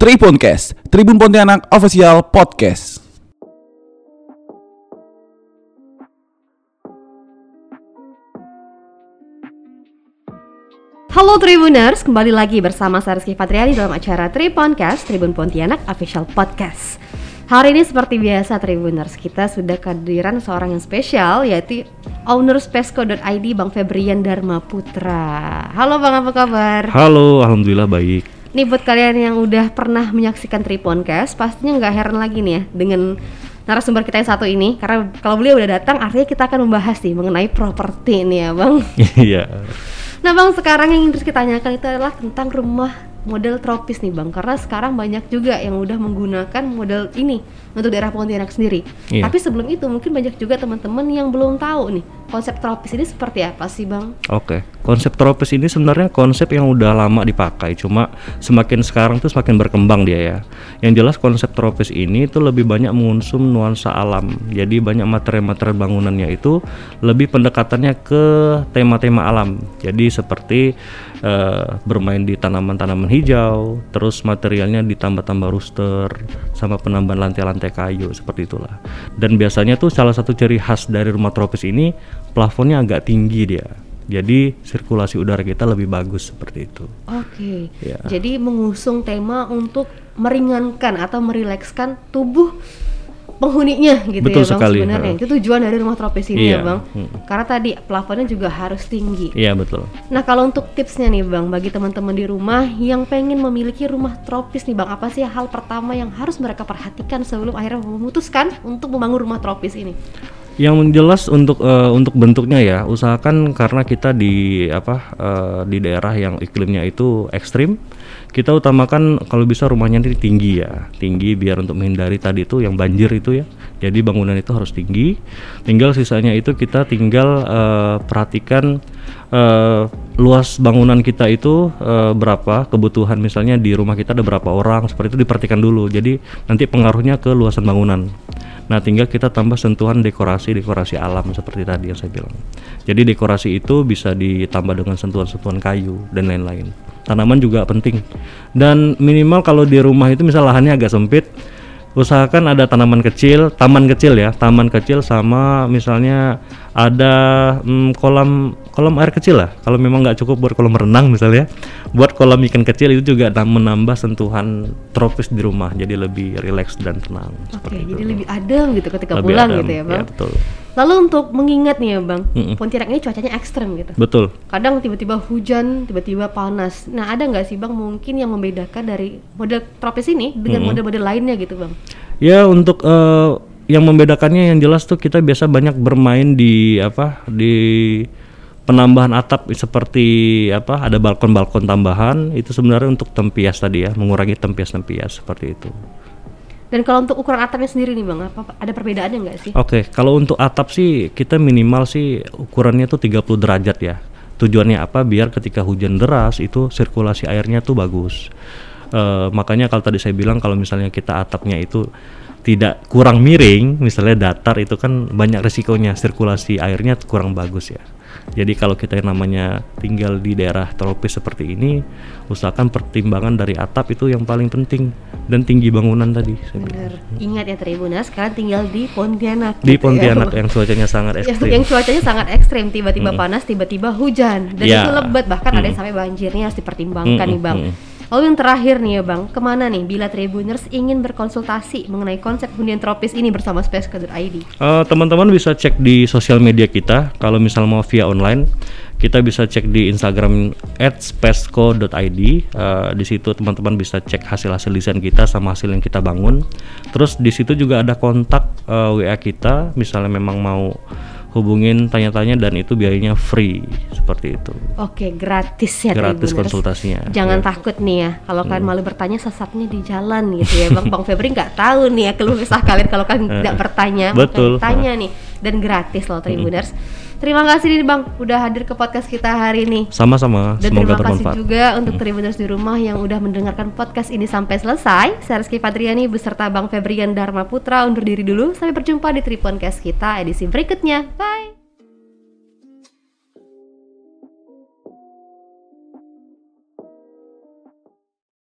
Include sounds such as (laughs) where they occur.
Tribuncast, Tribun Pontianak Official Podcast. Halo Tribuners, kembali lagi bersama saya Rizky Fatriani dalam acara Tribuncast, Tribun Pontianak Official Podcast. Hari ini seperti biasa Tribuners, kita sudah kehadiran seorang yang spesial yaitu owner Spesco.id Bang Febrian Dharma Putra. Halo Bang, apa kabar? Halo, alhamdulillah baik. Nih buat kalian yang udah pernah menyaksikan Triponcast, pastinya nggak heran lagi nih ya dengan narasumber kita yang satu ini karena kalau beliau udah datang artinya kita akan membahas nih mengenai properti nih ya bang. (laughs) Iya. nah bang sekarang yang ingin kita tanyakan itu adalah tentang rumah model tropis nih bang karena sekarang banyak juga yang udah menggunakan model ini untuk daerah Pontianak sendiri. Iya. Tapi sebelum itu mungkin banyak juga teman-teman yang belum tahu nih konsep tropis ini seperti apa sih bang? Oke, konsep tropis ini sebenarnya konsep yang udah lama dipakai, cuma semakin sekarang tuh semakin berkembang dia ya. Yang jelas konsep tropis ini tuh lebih banyak mengusung nuansa alam. Jadi banyak materi-materi bangunannya itu lebih pendekatannya ke tema-tema alam. Jadi seperti eh, bermain di tanaman-tanaman hijau, terus materialnya ditambah-tambah rooster sama penambahan lantai-lantai kayu seperti itulah. Dan biasanya tuh salah satu ciri khas dari rumah tropis ini plafonnya agak tinggi dia. Jadi sirkulasi udara kita lebih bagus seperti itu. Oke. Ya. Jadi mengusung tema untuk meringankan atau merilekskan tubuh penghuninya gitu Betul ya bang sekali, sebenarnya itu tujuan dari rumah tropis ini ya Iya, bang hmm. karena tadi plafonnya juga harus tinggi Iya betul. nah kalau untuk tipsnya nih bang bagi teman-teman di rumah yang pengen memiliki rumah tropis nih bang apa sih hal pertama yang harus mereka perhatikan sebelum akhirnya memutuskan untuk membangun rumah tropis ini Yang jelas untuk eh, untuk bentuknya ya usahakan karena kita di apa eh, di daerah yang iklimnya itu ekstrim, kita utamakan kalau bisa rumahnya ini tinggi ya, tinggi biar untuk menghindari tadi itu yang banjir itu ya. Jadi bangunan itu harus tinggi. Tinggal sisanya itu kita tinggal eh, perhatikan eh, luas bangunan kita itu eh, berapa kebutuhan misalnya di rumah kita ada berapa orang seperti itu diperhatikan dulu. Jadi nanti pengaruhnya ke luasan bangunan. Nah, tinggal kita tambah sentuhan dekorasi-dekorasi alam seperti tadi yang saya bilang. Jadi dekorasi itu bisa ditambah dengan sentuhan-sentuhan kayu dan lain-lain. Tanaman juga penting. Dan minimal kalau di rumah itu misal lahannya agak sempit, usahakan ada tanaman kecil, taman kecil ya, taman kecil sama misalnya ada mm, kolam kolam air kecil lah. Kalau memang nggak cukup buat kolam renang misalnya, buat kolam ikan kecil itu juga menambah sentuhan tropis di rumah, jadi lebih rileks dan tenang. oke itu. jadi lebih adem gitu ketika Lebih pulang adem, gitu ya bang Ya, betul. lalu untuk mengingat nih ya bang Mm-mm. Pontianak ini cuacanya ekstrem gitu Betul. kadang tiba-tiba hujan, tiba-tiba panas. Nah, ada nggak sih bang mungkin yang membedakan dari model tropis ini dengan model-model lainnya gitu bang? Ya untuk eh, yang membedakannya yang jelas tuh kita biasa banyak bermain di apa di penambahan atap seperti apa ada balkon-balkon tambahan itu sebenarnya untuk tempias tadi ya mengurangi tempias-tempias seperti itu. Dan kalau untuk ukuran atapnya sendiri nih bang, apa ada perbedaannya nggak sih? Oke, kalau untuk atap sih kita minimal sih ukurannya tuh 30 derajat ya. Tujuannya apa? Biar ketika hujan deras itu sirkulasi airnya tuh bagus. Eh, makanya kalau tadi saya bilang kalau misalnya kita atapnya itu tidak kurang miring, misalnya datar itu kan banyak resikonya sirkulasi airnya kurang bagus ya. Jadi kalau kita yang namanya tinggal di daerah tropis seperti ini, usahakan pertimbangan dari atap itu yang paling penting dan tinggi bangunan tadi. Bener. Ingat ya Tribunas, kalian tinggal di Pontianak. Di gitu ya. Pontianak (laughs) yang cuacanya sangat ekstrim. yang cuacanya sangat ekstrim, tiba-tiba panas, tiba-tiba hujan, dan Ya. itu lebat bahkan ada yang Mm. sampai banjirnya harus dipertimbangkan Mm, nih bang. mm, Lalu yang terakhir nih ya bang, ke mana nih bila Tribuners ingin berkonsultasi mengenai konsep hunian tropis ini bersama Space.id? Eh, teman-teman bisa cek di sosial media kita. Kalau misal mau via online kita bisa cek di Instagram @spesco.id Eh, di situ teman-teman bisa cek hasil-hasil desain kita sama hasil yang kita bangun. Terus di situ juga ada kontak eh, WA kita. Misalnya memang mau hubungin tanya-tanya dan itu biayanya free seperti itu Oke, gratis ya gratis Tribuners. konsultasinya Jangan Ya. takut nih ya, kalau kalian malu bertanya sesatnya di jalan gitu ya, bang. Bang Febri nggak tahu nih ya keluh kesah kalian kalau kalian tidak bertanya, makanya Betul. tanya nih dan gratis loh Tribuners. Terima kasih nih bang, udah hadir ke podcast kita hari ini. sama-sama Dan semoga terima kasih bermanfaat juga untuk Tribuners di rumah yang udah mendengarkan podcast ini sampai selesai. Saya Rizky Fatriani beserta Bang Febrian Dharma Putra undur diri dulu. Sampai berjumpa di Triponcast kita edisi berikutnya. Bye.